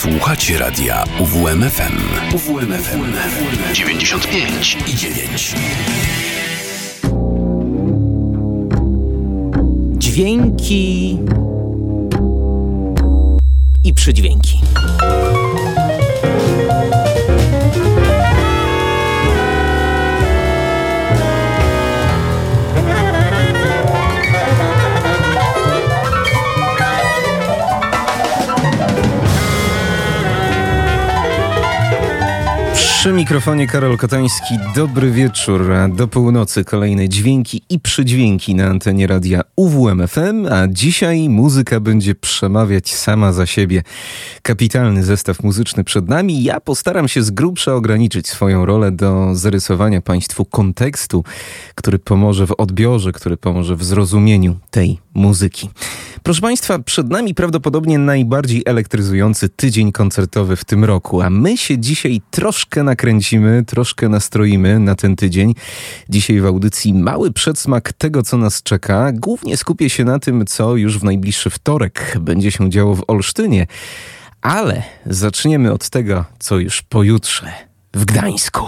Słuchacie radia UWMFM. UWMFM 95 i 9. Dźwięki i przydźwięki. Przy mikrofonie Karol Kotański. Dobry wieczór. Do północy kolejne dźwięki i przydźwięki na antenie radia UWMFM, a dzisiaj muzyka będzie przemawiać sama za siebie. Kapitalny zestaw muzyczny przed nami. Ja postaram się z grubsza ograniczyć swoją rolę do zarysowania Państwu kontekstu, który pomoże w odbiorze, który pomoże w zrozumieniu tej muzyki. Proszę Państwa, przed nami prawdopodobnie najbardziej elektryzujący tydzień koncertowy w tym roku, a my się dzisiaj troszkę nakręcimy, troszkę nastroimy na ten tydzień. Dzisiaj w audycji mały przedsmak tego, co nas czeka. Głównie skupię się na tym, co już w najbliższy wtorek będzie się działo w Olsztynie. Ale zaczniemy od tego, co już pojutrze w Gdańsku.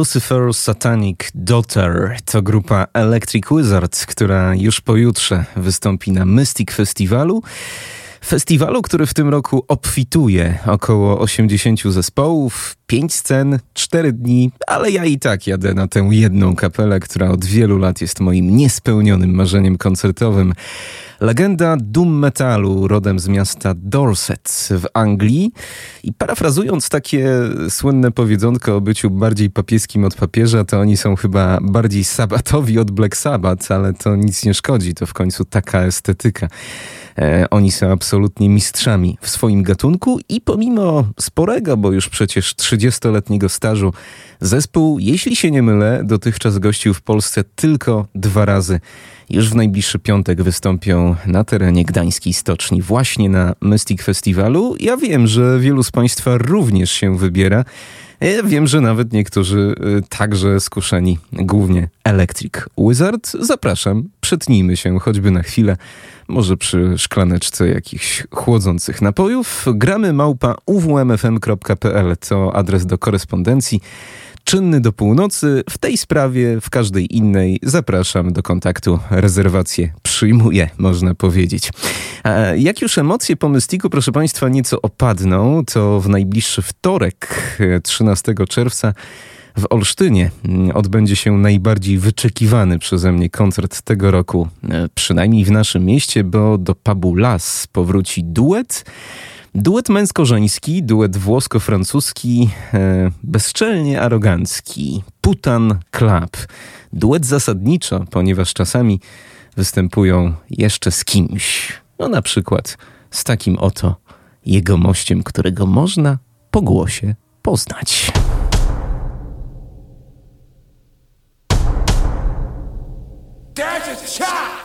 Czyli Lucifer Satanic Daughter, to grupa Electric Wizard, która już pojutrze wystąpi na Mystic Festiwalu. Festiwalu, który w tym roku obfituje około 80 zespołów, 5 scen, 4 dni, ale ja i tak jadę na tę jedną kapelę, która od wielu lat jest moim niespełnionym marzeniem koncertowym. Legenda doom metalu rodem z miasta Dorset w Anglii i parafrazując takie słynne powiedzonko o byciu bardziej papieskim od papieża, to oni są chyba bardziej sabatowi od Black Sabbath, ale to nic nie szkodzi, to w końcu taka estetyka. E, oni są absolutnie mistrzami w swoim gatunku i pomimo sporego, bo już przecież 30-letniego stażu, zespół, jeśli się nie mylę, dotychczas gościł w Polsce tylko dwa razy. Już w najbliższy piątek wystąpią na terenie gdańskiej stoczni, właśnie na Mystic Festiwalu. Ja wiem, że wielu z Państwa również się wybiera. Ja wiem, że nawet niektórzy y, także skuszeni, głównie Electric Wizard. Zapraszam, przetnijmy się choćby na chwilę, może przy szklaneczce jakichś chłodzących napojów. Gramy małpa uwmfm.pl to adres do korespondencji czynny do północy. W tej sprawie, w każdej innej zapraszam do kontaktu. Rezerwację przyjmuję, można powiedzieć. Jak już emocje po Mystiku, proszę Państwa, nieco opadną, to w najbliższy wtorek, 13 czerwca, w Olsztynie odbędzie się najbardziej wyczekiwany przeze mnie koncert tego roku, przynajmniej w naszym mieście, bo do pubu Las powróci duet Duet męsko-żeński, duet włosko-francuski, e, bezczelnie arogancki, Putan Club. Duet zasadniczo, ponieważ czasami występują jeszcze z kimś. No na przykład z takim oto jegomościem, którego można po głosie poznać. There's a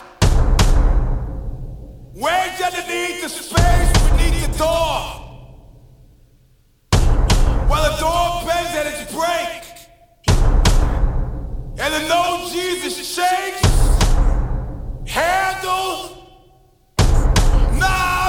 Wedge underneath the space door. While the door bends at its break. And the no Jesus shakes. Handle. Knob.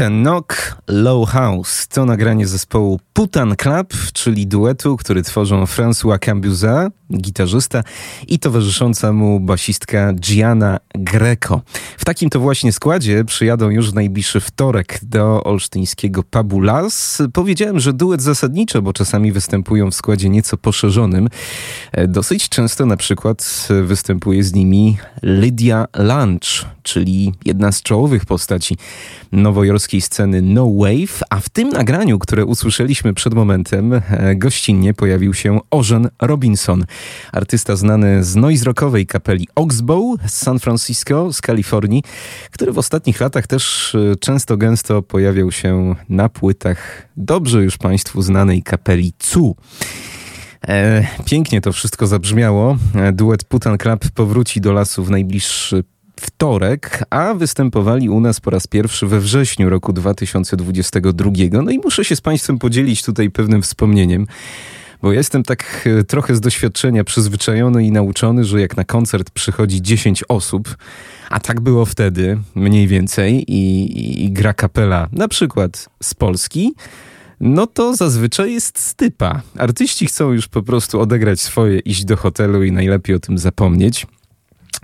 Knock Low House to nagranie zespołu Putan Club, czyli duetu, który tworzą François Cambuza, gitarzysta i towarzysząca mu basistka Gianna Greco. W takim to właśnie składzie przyjadą już w najbliższy wtorek do olsztyńskiego pubu Las. Powiedziałem, że duet zasadniczo, bo czasami występują w składzie nieco poszerzonym. E, dosyć często na przykład występuje z nimi Lydia Lunch, czyli jedna z czołowych postaci nowojorskiej sceny No Wave, a w tym nagraniu, które usłyszeliśmy przed momentem, e, gościnnie pojawił się Ożen Robinson, artysta znany z noise rockowej kapeli Oxbow z San Francisco, z Kalifornii, który w ostatnich latach też e, często gęsto pojawiał się na płytach dobrze już Państwu znanej kapeli Cu. E, pięknie to wszystko zabrzmiało. Duet Putan Club powróci do lasu w najbliższy wtorek, a występowali u nas po raz pierwszy we wrześniu roku 2022. No i muszę się z Państwem podzielić tutaj pewnym wspomnieniem bo jestem tak e, trochę z doświadczenia przyzwyczajony i nauczony, że jak na koncert przychodzi 10 osób, a tak było wtedy mniej więcej i, i, i gra kapela na przykład z Polski, no to zazwyczaj jest stypa. Artyści chcą już po prostu odegrać swoje, iść do hotelu i najlepiej o tym zapomnieć.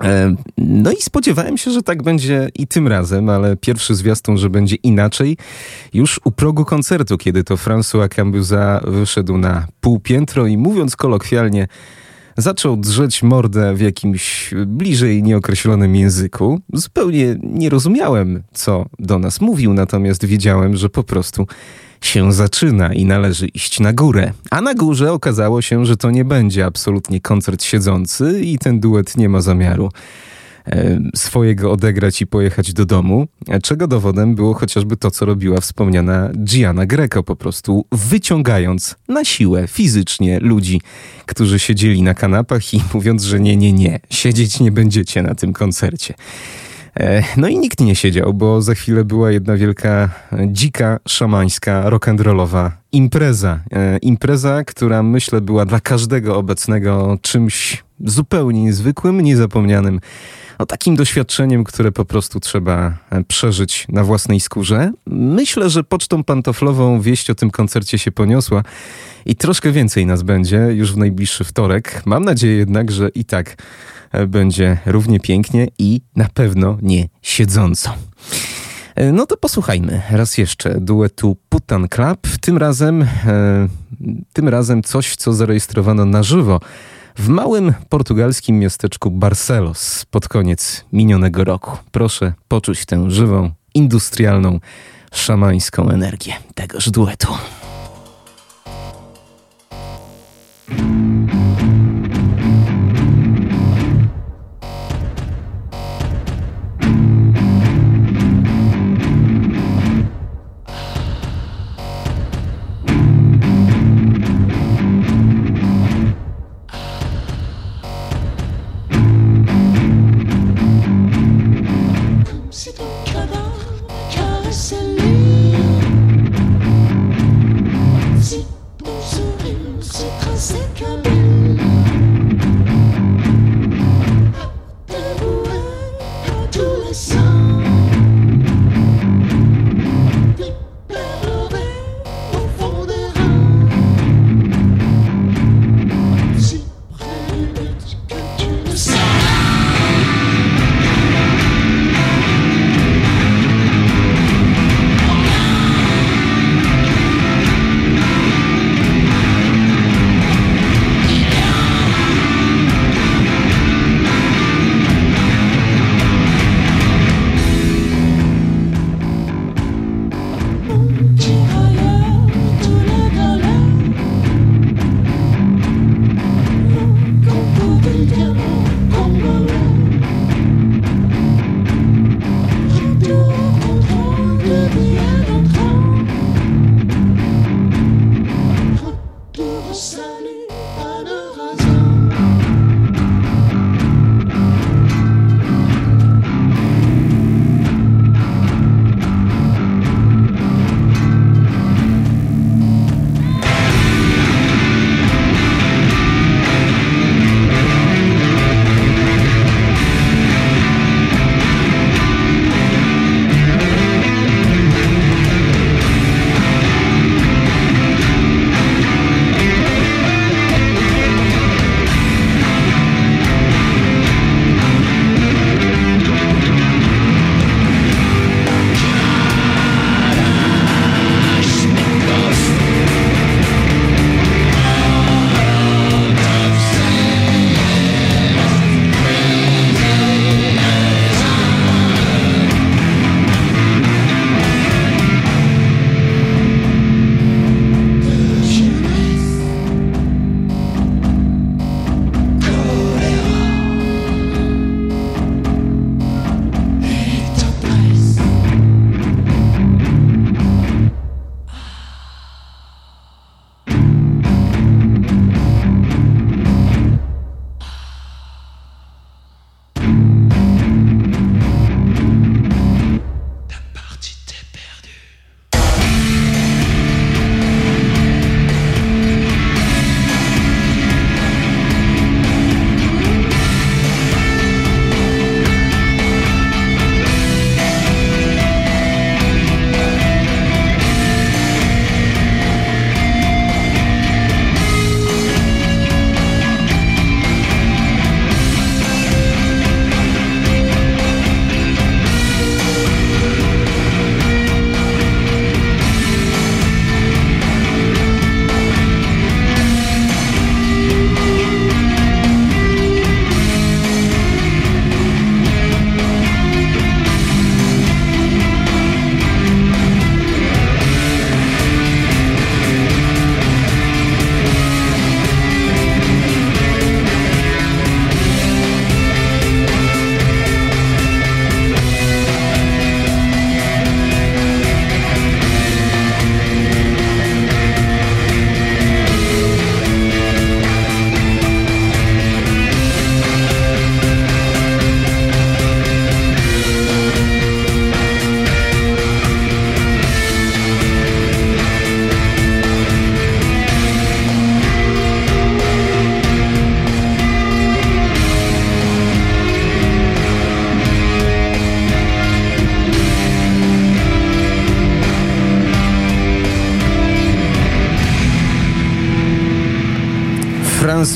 E, no i spodziewałem się, że tak będzie i tym razem, ale pierwszy zwiastun, że będzie inaczej, już u progu koncertu, kiedy to François Cambuza wyszedł na półpiętro i mówiąc kolokwialnie, zaczął drzeć mordę w jakimś bliżej nieokreślonym języku. Zupełnie nie rozumiałem, co do nas mówił, natomiast wiedziałem, że po prostu się zaczyna i należy iść na górę. A na górze okazało się, że to nie będzie absolutnie koncert siedzący i ten duet nie ma zamiaru swojego odegrać i pojechać do domu, czego dowodem było chociażby to, co robiła wspomniana Gianna Greco, po prostu wyciągając na siłę fizycznie ludzi, którzy siedzieli na kanapach i mówiąc, że nie, nie, nie, siedzieć nie będziecie na tym koncercie. E, no i nikt nie siedział, bo za chwilę była jedna wielka, dzika, szamańska, rock'n'rollowa impreza. E, impreza, która myślę była dla każdego obecnego czymś zupełnie niezwykłym, niezapomnianym. No, takim doświadczeniem, które po prostu trzeba e, przeżyć na własnej skórze. Myślę, że pocztą pantoflową wieść o tym koncercie się poniosła i troszkę więcej nas będzie już w najbliższy wtorek. Mam nadzieję jednak, że i tak będzie równie pięknie i na pewno nie siedząco. E, no to posłuchajmy raz jeszcze duetu Putan Club. Tym razem, e, tym razem coś, co zarejestrowano na żywo w małym portugalskim miasteczku Barcelos pod koniec minionego roku. Proszę poczuć tę żywą, industrialną, szamańską energię tegoż duetu.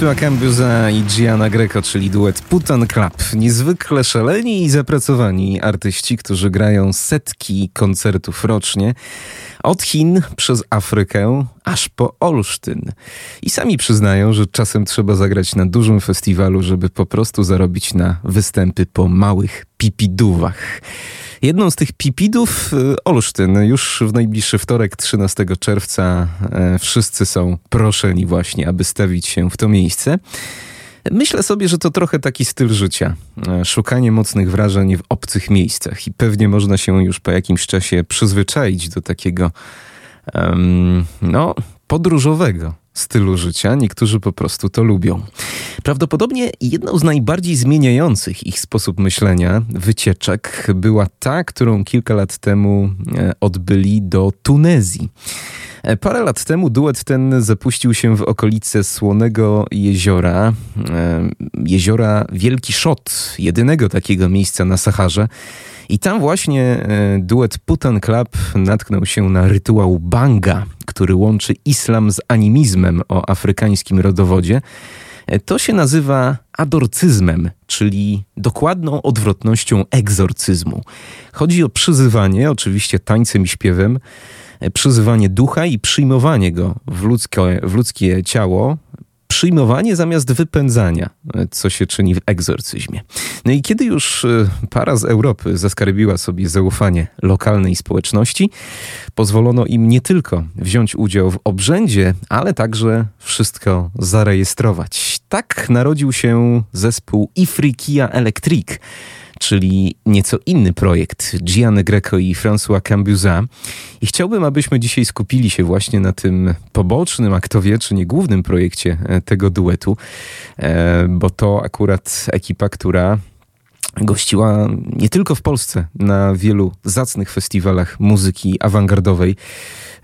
François Cambuza i Gianna Greco, czyli duet Putan Club. Niezwykle szaleni i zapracowani artyści, którzy grają setki koncertów rocznie. Od Chin przez Afrykę aż po Olsztyn. I sami przyznają, że czasem trzeba zagrać na dużym festiwalu, żeby po prostu zarobić na występy po małych pipidówach. Jedną z tych pipidów y, Olsztyn. Już w najbliższy wtorek, 13 czerwca, e, wszyscy są proszeni właśnie, aby stawić się w to miejsce. Myślę sobie, że to trochę taki styl życia. E, szukanie mocnych wrażeń w obcych miejscach i pewnie można się już po jakimś czasie przyzwyczaić do takiego um, no, podróżowego stylu życia. Niektórzy po prostu to lubią. Prawdopodobnie jedną z najbardziej zmieniających ich sposób myślenia wycieczek była ta, którą kilka lat temu e, odbyli do Tunezji. E, parę lat temu duet ten zapuścił się w okolice Słonego Jeziora, e, jeziora Wielki Szot, jedynego takiego miejsca na Saharze. I tam właśnie e, duet Putan Club natknął się na rytuał banga, który łączy islam z animizmem o afrykańskim rodowodzie. To się nazywa adorcyzmem, czyli dokładną odwrotnością egzorcyzmu. Chodzi o przyzywanie, oczywiście tańcem i śpiewem, przyzywanie ducha i przyjmowanie go w ludzkie, w ludzkie ciało, przyjmowanie zamiast wypędzania, co się czyni w egzorcyzmie. No i kiedy już e, para z Europy zaskarbiła sobie zaufanie lokalnej społeczności, pozwolono im nie tylko wziąć udział w obrzędzie, ale także wszystko zarejestrować. Tak narodził się zespół Ifrikia Electric czyli nieco inny projekt Gianni Greco i François Cambuza. I chciałbym, abyśmy dzisiaj skupili się właśnie na tym pobocznym, a kto wie, czy nie głównym projekcie e, tego duetu, e, bo to akurat ekipa, która gościła nie tylko w Polsce na wielu zacnych festiwalach muzyki awangardowej.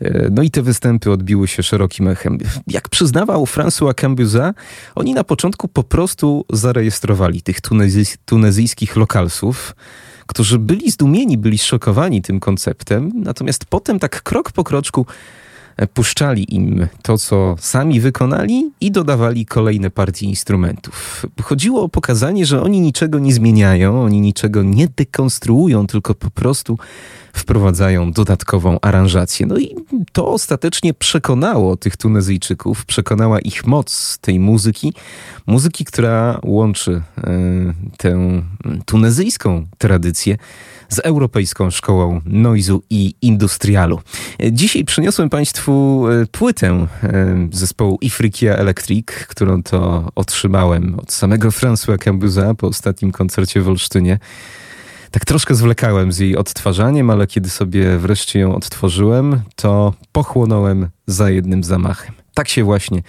E, no i te występy odbiły się szerokim echem. Jak przyznawał François Cambuza, oni na początku po prostu zarejestrowali tych tunezys tunezyjskich lokalsów, którzy byli zdumieni, byli szokowani tym konceptem, natomiast potem tak krok po kroczku puszczali im to, co sami wykonali i dodawali kolejne partie instrumentów. Chodziło o pokazanie, że oni niczego nie zmieniają, oni niczego nie dekonstruują, tylko po prostu wprowadzają dodatkową aranżację. No i to ostatecznie przekonało tych Tunezyjczyków, przekonała ich moc tej muzyki, muzyki, która łączy y, tę tunezyjską tradycję z Europejską Szkołą Noizu i Industrialu. Dzisiaj przyniosłem Państwu e, płytę e, zespołu Ifrikia Electric, którą to otrzymałem od samego François Cambuza po ostatnim koncercie w Olsztynie. Tak troszkę zwlekałem z jej odtwarzaniem, ale kiedy sobie wreszcie ją odtworzyłem, to pochłonąłem za jednym zamachem. Tak się właśnie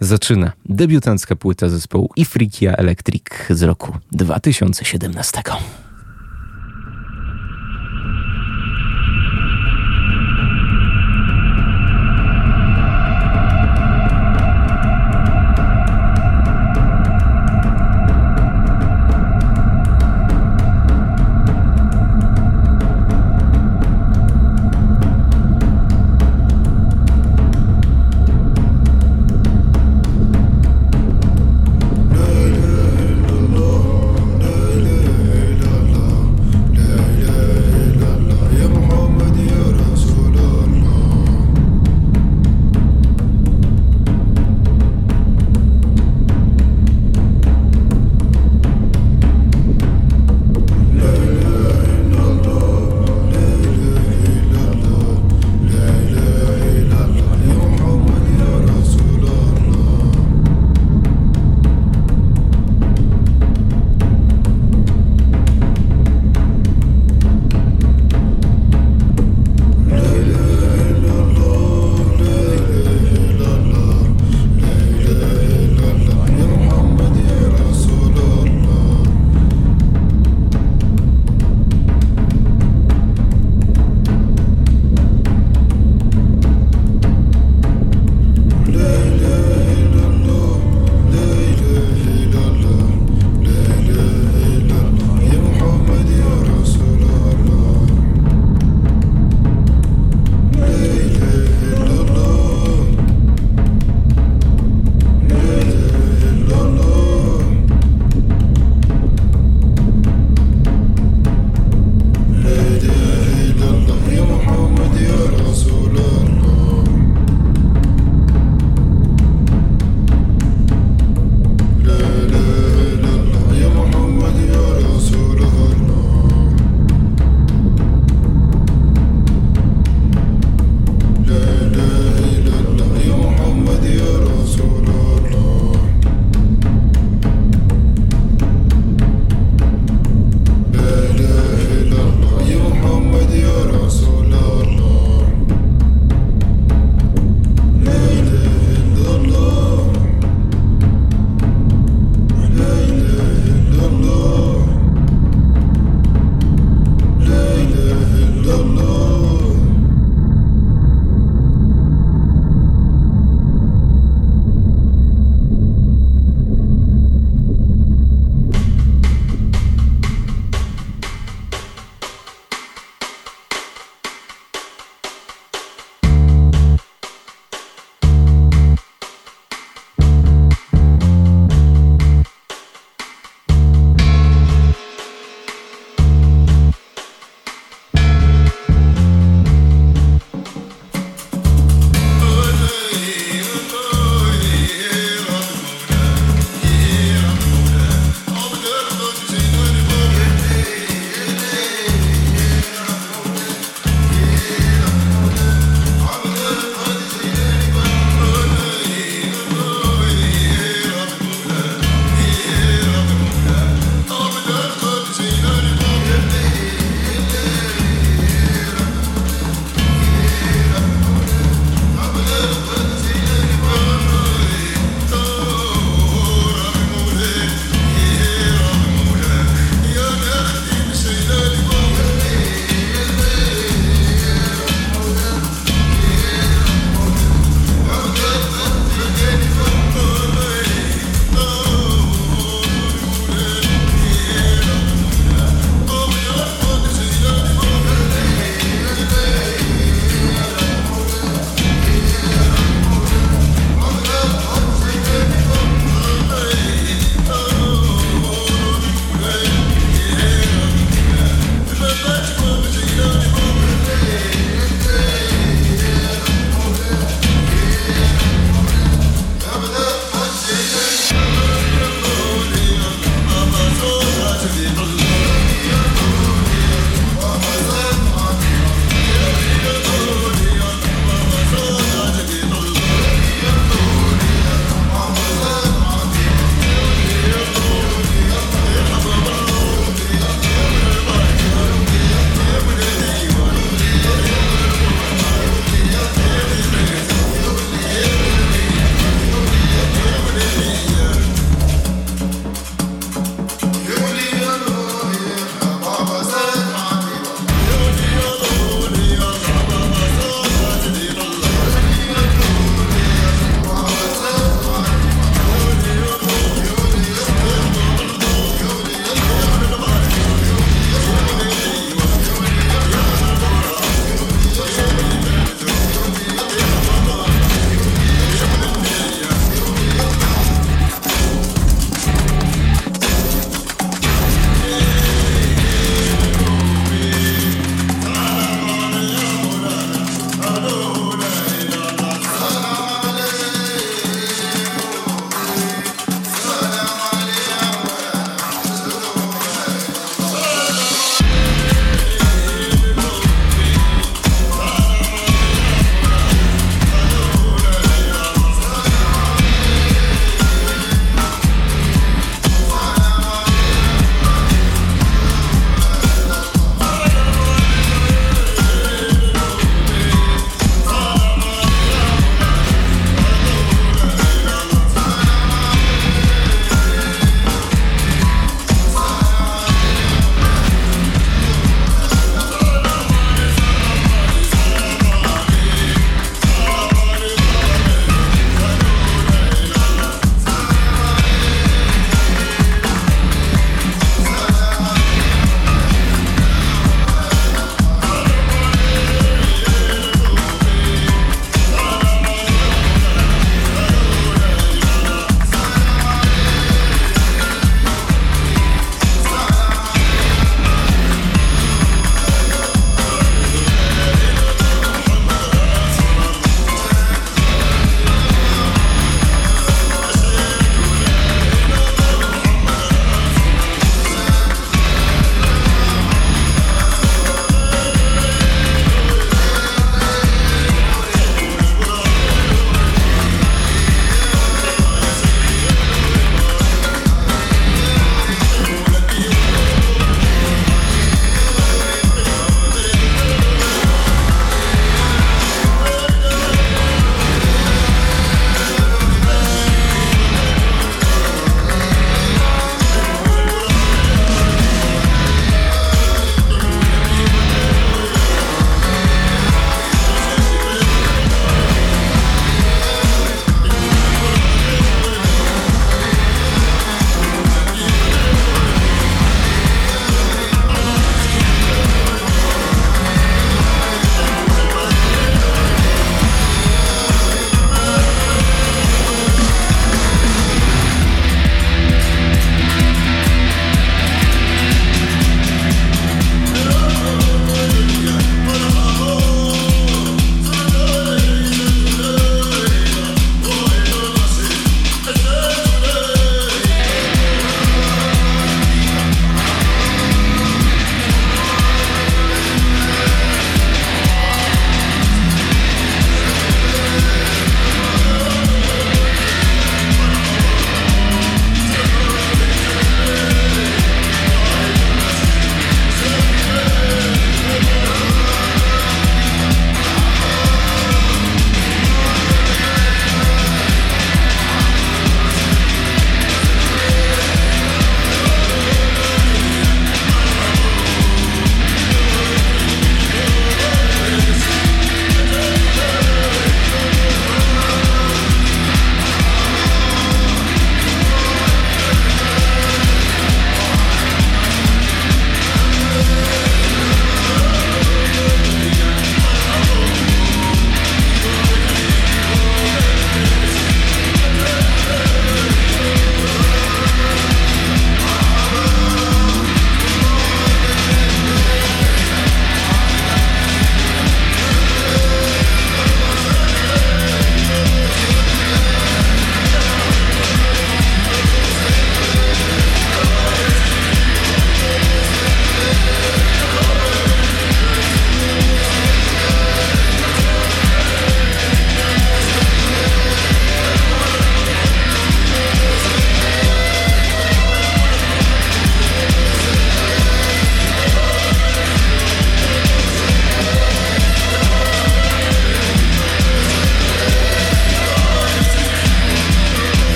zaczyna debiutancka płyta zespołu Ifrikia Electric z roku 2017.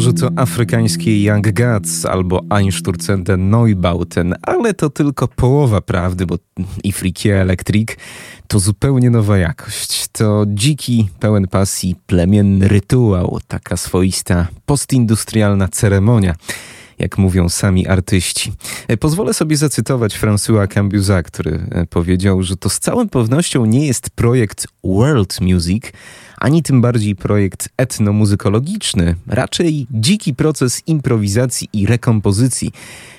Że to afrykańskie Young Guts albo Einsturzende Neubauten, ale to tylko połowa prawdy, bo Ifrikie Electric to zupełnie nowa jakość. To dziki, pełen pasji, plemienny rytuał, taka swoista postindustrialna ceremonia jak mówią sami artyści. Pozwolę sobie zacytować François Cambusa, który powiedział, że to z całą pewnością nie jest projekt world music, ani tym bardziej projekt etnomuzykologiczny, raczej dziki proces improwizacji i rekompozycji,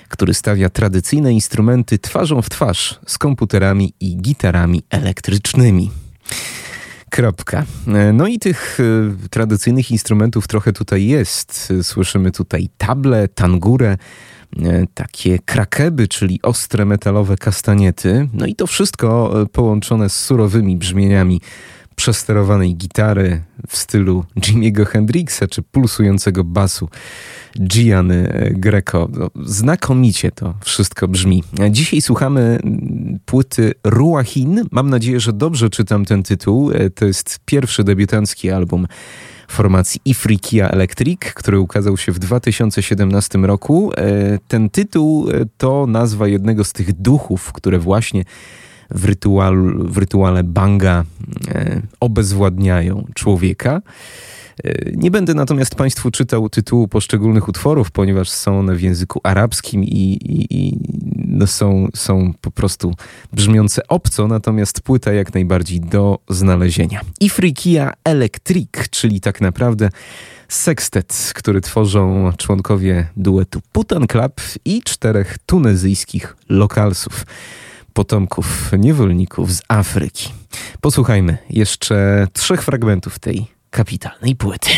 który stawia tradycyjne instrumenty twarzą w twarz z komputerami i gitarami elektrycznymi. Kropka. No i tych y, tradycyjnych instrumentów trochę tutaj jest. Słyszymy tutaj table, tangurę, y, takie krakeby, czyli ostre metalowe kastaniety. No i to wszystko y, połączone z surowymi brzmieniami przesterowanej gitary w stylu Jimmy'ego Hendrixa czy pulsującego basu Gianny e, Greco. No, znakomicie to wszystko brzmi. Dzisiaj słuchamy płyty Ruachin. Mam nadzieję, że dobrze czytam ten tytuł. E, to jest pierwszy debiutancki album formacji Ifrikia Electric, który ukazał się w 2017 roku. E, ten tytuł to nazwa jednego z tych duchów, które właśnie w, w rytuale banga e, obezwładniają człowieka. E, nie będę natomiast Państwu czytał tytułu poszczególnych utworów, ponieważ są one w języku arabskim i, i, i no są, są po prostu brzmiące obco, natomiast płyta jak najbardziej do znalezienia. Ifrikia Electric, czyli tak naprawdę sextet, który tworzą członkowie duetu Putan Club i czterech tunezyjskich lokalsów potomków niewolników z Afryki. Posłuchajmy jeszcze trzech fragmentów tej kapitalnej płyty.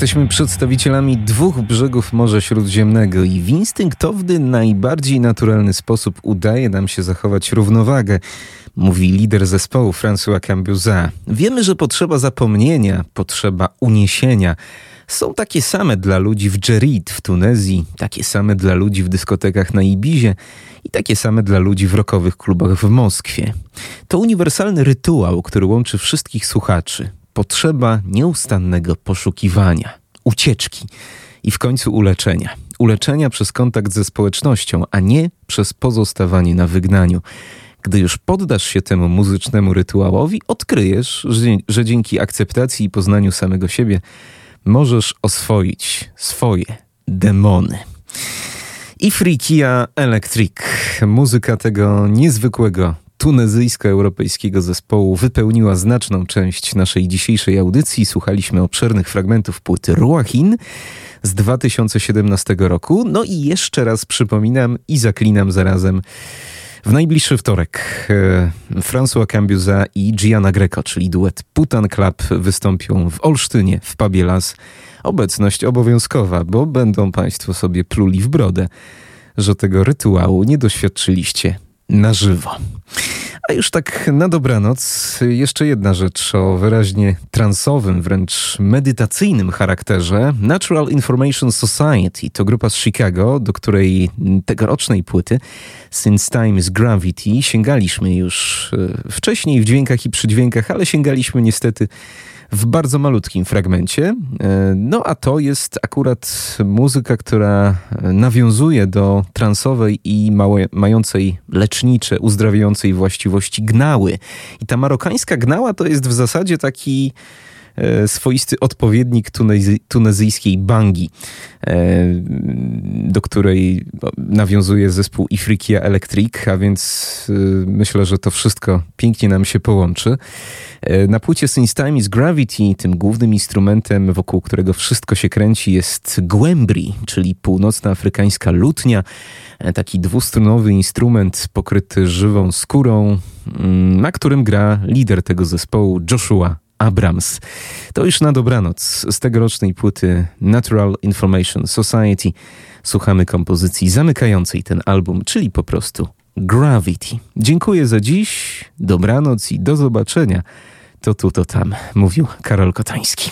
Jesteśmy przedstawicielami dwóch brzegów Morza Śródziemnego i w instynktowny, najbardziej naturalny sposób udaje nam się zachować równowagę, mówi lider zespołu François Cambuza. Wiemy, że potrzeba zapomnienia, potrzeba uniesienia są takie same dla ludzi w Dżerid w Tunezji, takie same dla ludzi w dyskotekach na Ibizie i takie same dla ludzi w rokowych klubach w Moskwie. To uniwersalny rytuał, który łączy wszystkich słuchaczy potrzeba nieustannego poszukiwania, ucieczki i w końcu uleczenia. Uleczenia przez kontakt ze społecznością, a nie przez pozostawanie na wygnaniu. Gdy już poddasz się temu muzycznemu rytuałowi, odkryjesz, że, dzięki akceptacji i poznaniu samego siebie możesz oswoić swoje demony. I Frikia Electric, muzyka tego niezwykłego tunezyjsko-europejskiego zespołu wypełniła znaczną część naszej dzisiejszej audycji. Słuchaliśmy obszernych fragmentów płyty Ruachin z 2017 roku. No i jeszcze raz przypominam i zaklinam zarazem w najbliższy wtorek e, François Cambuza i Gianna Greco, czyli duet Putan Club, wystąpią w Olsztynie w Pabie Las. Obecność obowiązkowa, bo będą Państwo sobie pluli w brodę, że tego rytuału nie doświadczyliście na żywo. A już tak na dobranoc, jeszcze jedna rzecz o wyraźnie transowym, wręcz medytacyjnym charakterze. Natural Information Society to grupa z Chicago, do której tegorocznej płyty Since Time is Gravity sięgaliśmy już e, wcześniej w dźwiękach i przydźwiękach, ale sięgaliśmy niestety w bardzo malutkim fragmencie. E, no a to jest akurat muzyka, która nawiązuje do transowej i małe, mającej lecznicze, uzdrawiającej właściwości gnały. I ta marokańska gnała to jest w zasadzie taki swoisty odpowiednik tunezi tunezyjskiej bangi, e, do której nawiązuje zespół Ifrikia Electric, a więc e, myślę, że to wszystko pięknie nam się połączy. Na płycie Since Time is Gravity tym głównym instrumentem, wokół którego wszystko się kręci, jest głębri, czyli północnoafrykańska lutnia. Taki dwustrunowy instrument pokryty żywą skórą, mm, na którym gra lider tego zespołu Joshua Abrams. To już na dobranoc z tegorocznej płyty Natural Information Society słuchamy kompozycji zamykającej ten album, czyli po prostu Gravity. Dziękuję za dziś, dobranoc i do zobaczenia. To tu, to tam, mówił Karol Kotański.